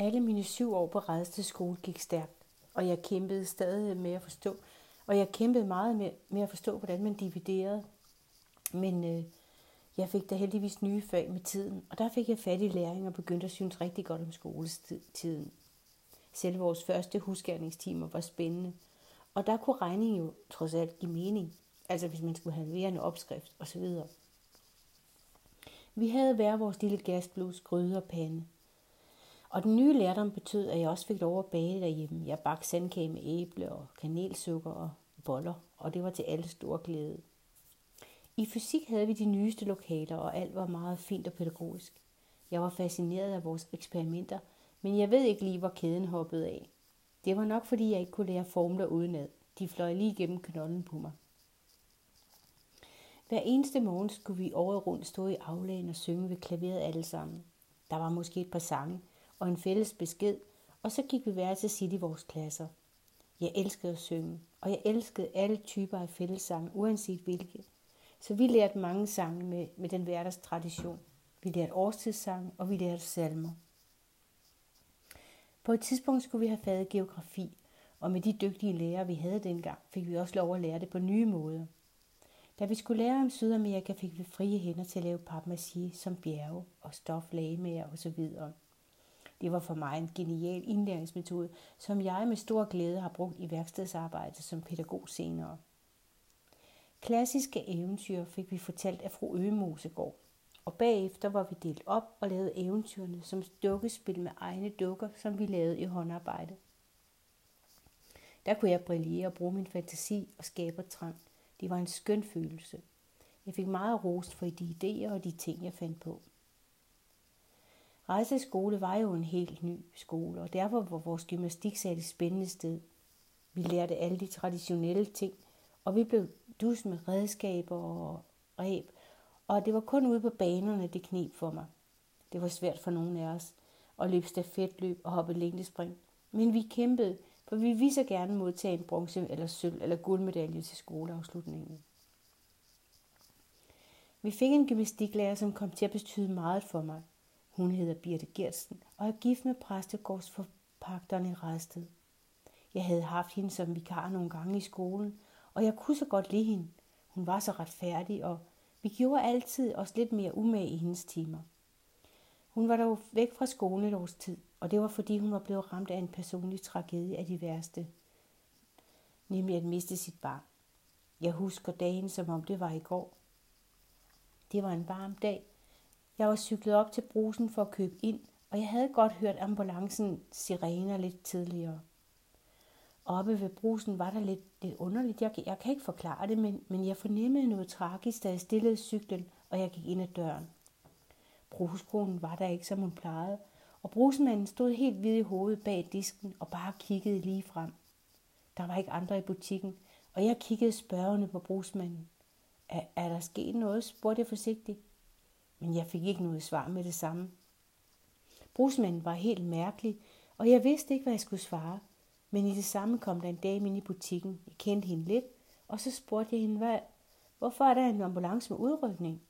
Alle mine syv år på Redsted skole gik stærkt, og jeg kæmpede stadig med at forstå, og jeg kæmpede meget med, med at forstå, hvordan man dividerede. Men øh, jeg fik da heldigvis nye fag med tiden, og der fik jeg fat i læring og begyndte at synes rigtig godt om skoletiden. Selv vores første husgærningstimer var spændende, og der kunne regningen jo trods alt give mening, altså hvis man skulle have en opskrift osv. Vi havde hver vores lille gasblus, gryde og pande. Og den nye lærdom betød, at jeg også fik lov at bage derhjemme. Jeg bagte sandkage med æble og kanelsukker og boller, og det var til alle stor glæde. I fysik havde vi de nyeste lokaler, og alt var meget fint og pædagogisk. Jeg var fascineret af vores eksperimenter, men jeg ved ikke lige, hvor kæden hoppede af. Det var nok, fordi jeg ikke kunne lære formler udenad. De fløj lige gennem knollen på mig. Hver eneste morgen skulle vi året rundt stå i aflagen og synge ved klaveret alle sammen. Der var måske et par sange og en fælles besked, og så gik vi hver til sit i vores klasser. Jeg elskede at synge, og jeg elskede alle typer af fællessange, uanset hvilke. Så vi lærte mange sange med, med den hverdags tradition. Vi lærte årstidssange, og vi lærte salmer. På et tidspunkt skulle vi have faget geografi, og med de dygtige lærere, vi havde dengang, fik vi også lov at lære det på nye måder. Da vi skulle lære om Sydamerika, fik vi frie hænder til at lave papmaché som bjerge og stoflagemager osv. Det var for mig en genial indlæringsmetode, som jeg med stor glæde har brugt i værkstedsarbejde som pædagog senere. Klassiske eventyr fik vi fortalt af fru Øgemosegård, og bagefter var vi delt op og lavede eventyrene som dukkespil med egne dukker, som vi lavede i håndarbejde. Der kunne jeg brillere og bruge min fantasi og skabertrang. Det var en skøn følelse. Jeg fik meget rost for de idéer og de ting, jeg fandt på. Rejseskole var jo en helt ny skole, og derfor var vores gymnastiksal et spændende sted. Vi lærte alle de traditionelle ting, og vi blev dus med redskaber og reb, og det var kun ude på banerne, det knep for mig. Det var svært for nogen af os at løbe stafetløb og hoppe længdespring. Men vi kæmpede, for vi ville så gerne modtage en bronze eller sølv eller guldmedalje til skoleafslutningen. Vi fik en gymnastiklærer, som kom til at betyde meget for mig. Hun hedder Birte Gersten og er gift med præstegårdsforpagteren i Redsted. Jeg havde haft hende som vikar nogle gange i skolen, og jeg kunne så godt lide hende. Hun var så retfærdig, og vi gjorde altid os lidt mere umage i hendes timer. Hun var dog væk fra skolen et års tid, og det var fordi hun var blevet ramt af en personlig tragedie af de værste, nemlig at miste sit barn. Jeg husker dagen, som om det var i går. Det var en varm dag, jeg var cyklet op til brusen for at købe ind, og jeg havde godt hørt ambulancen sirener lidt tidligere. Oppe ved brusen var der lidt, lidt underligt. Jeg, jeg kan ikke forklare det, men, men jeg fornemmede noget tragisk, da jeg stillede cyklen, og jeg gik ind ad døren. Bruskonen var der ikke, som hun plejede, og brusmanden stod helt hvid i hovedet bag disken og bare kiggede lige frem. Der var ikke andre i butikken, og jeg kiggede spørgende på brusmanden. Er, er der sket noget? spurgte jeg forsigtigt men jeg fik ikke noget svar med det samme. Brugsmanden var helt mærkelig, og jeg vidste ikke, hvad jeg skulle svare. Men i det samme kom der en dame ind i butikken. Jeg kendte hende lidt, og så spurgte jeg hende, hvad, hvorfor er der en ambulance med udrykning?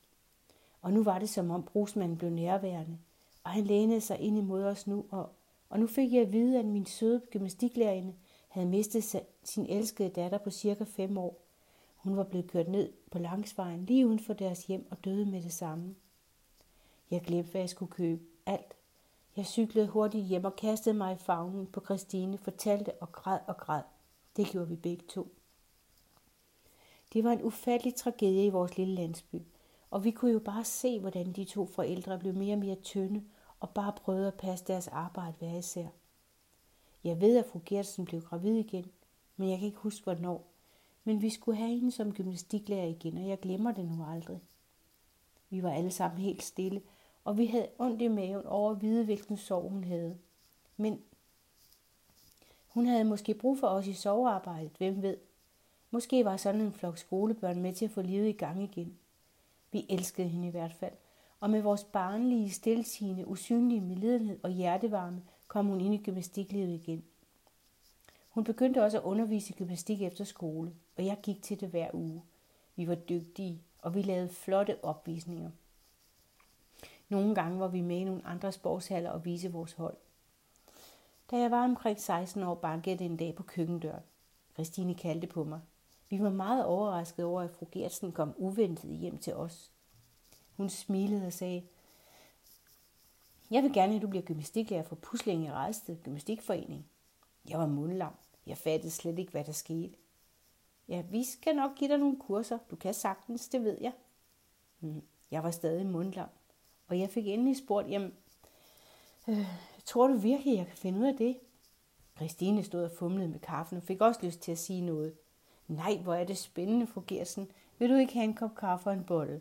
Og nu var det som om brugsmanden blev nærværende, og han lænede sig ind imod os nu, og, og nu fik jeg at vide, at min søde gymnastiklærerinde havde mistet sin elskede datter på cirka fem år. Hun var blevet kørt ned på langsvejen lige uden for deres hjem og døde med det samme. Jeg glemte, hvad jeg skulle købe. Alt. Jeg cyklede hurtigt hjem og kastede mig i favnen på Christine, fortalte og græd og græd. Det gjorde vi begge to. Det var en ufattelig tragedie i vores lille landsby, og vi kunne jo bare se, hvordan de to forældre blev mere og mere tynde og bare prøvede at passe deres arbejde hver især. Jeg ved, at fru Gertsen blev gravid igen, men jeg kan ikke huske, hvornår. Men vi skulle have hende som gymnastiklærer igen, og jeg glemmer det nu aldrig. Vi var alle sammen helt stille, og vi havde ondt i maven over at vide, hvilken sorg hun havde. Men hun havde måske brug for os i sovearbejdet, hvem ved. Måske var sådan en flok skolebørn med til at få livet i gang igen. Vi elskede hende i hvert fald, og med vores barnlige, stiltigende, usynlige medlidenhed og hjertevarme kom hun ind i gymnastiklivet igen. Hun begyndte også at undervise gymnastik efter skole, og jeg gik til det hver uge. Vi var dygtige, og vi lavede flotte opvisninger. Nogle gange var vi med i nogle andre sportshaller og vise vores hold. Da jeg var omkring 16 år, bankede det en dag på køkkendøren. Christine kaldte på mig. Vi var meget overrasket over, at fru Gertsen kom uventet hjem til os. Hun smilede og sagde, jeg vil gerne, at du bliver gymnastiklærer for Pusling i Rejsted Gymnastikforening. Jeg var mundlam. Jeg fattede slet ikke, hvad der skete. Ja, vi skal nok give dig nogle kurser. Du kan sagtens, det ved jeg. Mm. Jeg var stadig mundlam. Og jeg fik endelig spurgt, jamen, øh, tror du virkelig, jeg kan finde ud af det? Christine stod og fumlede med kaffen og fik også lyst til at sige noget. Nej, hvor er det spændende, fru Gersen. Vil du ikke have en kop kaffe og en bolle?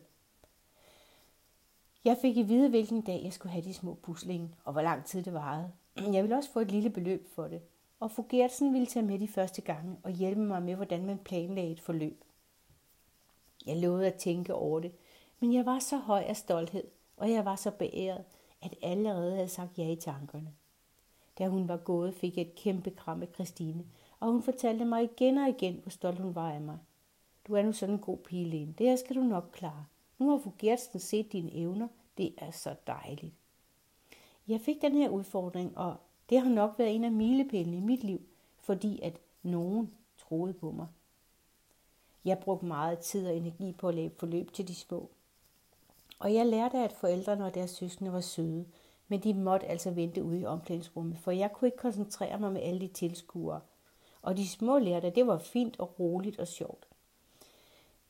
Jeg fik i vide, hvilken dag jeg skulle have de små puslinge, og hvor lang tid det varede. Jeg ville også få et lille beløb for det, og fru Gertsen ville tage med de første gange og hjælpe mig med, hvordan man planlagde et forløb. Jeg lovede at tænke over det, men jeg var så høj af stolthed, og jeg var så beæret, at allerede havde sagt ja i tankerne. Da hun var gået, fik jeg et kæmpe kram af Christine, og hun fortalte mig igen og igen, hvor stolt hun var af mig. Du er nu sådan en god pige, Lene. Det her skal du nok klare. Nu har fru Gertsen set dine evner. Det er så dejligt. Jeg fik den her udfordring, og det har nok været en af milepælene i mit liv, fordi at nogen troede på mig. Jeg brugte meget tid og energi på at lave forløb til de små. Og jeg lærte, at forældrene og deres søskende var søde, men de måtte altså vente ude i omklædningsrummet, for jeg kunne ikke koncentrere mig med alle de tilskuere. Og de små lærte, det var fint og roligt og sjovt.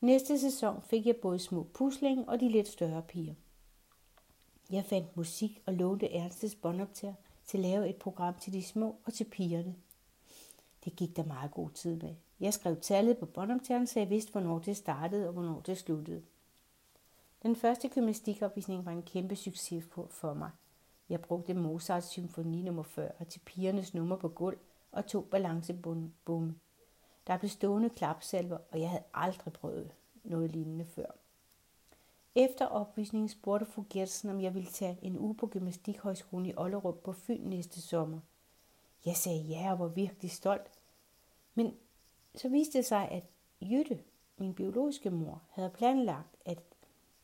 Næste sæson fik jeg både små pusling og de lidt større piger. Jeg fandt musik og lånte Ernstes båndoptager til at lave et program til de små og til pigerne. Det gik der meget god tid med. Jeg skrev tallet på båndoptageren, så jeg vidste, hvornår det startede og hvornår det sluttede. Den første gymnastikopvisning var en kæmpe succes for mig. Jeg brugte Mozarts symfoni nummer 40 til pigernes nummer på gulv og to balancebomme. Der blev stående klapsalver, og jeg havde aldrig prøvet noget lignende før. Efter opvisningen spurgte fru Gertsen, om jeg ville tage en uge på Gymnastikhøjskolen i Ollerup på Fyn næste sommer. Jeg sagde ja og var virkelig stolt. Men så viste det sig, at Jytte, min biologiske mor, havde planlagt, at,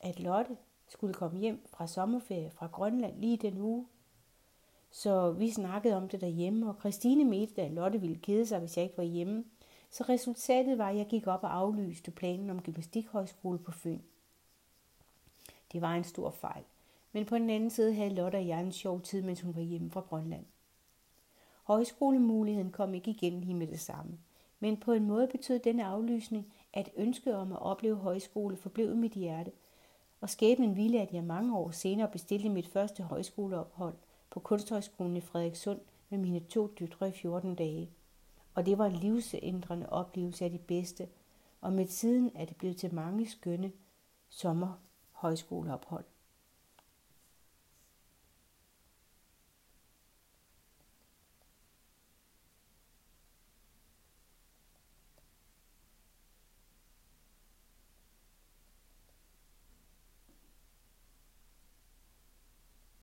at Lotte skulle komme hjem fra sommerferie fra Grønland lige den uge. Så vi snakkede om det derhjemme, og Christine mente, at Lotte ville kede sig, hvis jeg ikke var hjemme. Så resultatet var, at jeg gik op og aflyste planen om gymnastikhøjskole på Fyn. Det var en stor fejl. Men på den anden side havde Lotte og jeg en sjov tid, mens hun var hjemme fra Grønland. Højskolemuligheden kom ikke igen lige med det samme. Men på en måde betød denne aflysning, at ønsket om at opleve højskole forblev i mit hjerte, og skæbnen ville, at jeg mange år senere bestilte mit første højskoleophold på Kunsthøjskolen i Frederikssund med mine to døtre i 14 dage. Og det var en livsændrende oplevelse af de bedste, og med tiden er det blevet til mange skønne sommerhøjskoleophold.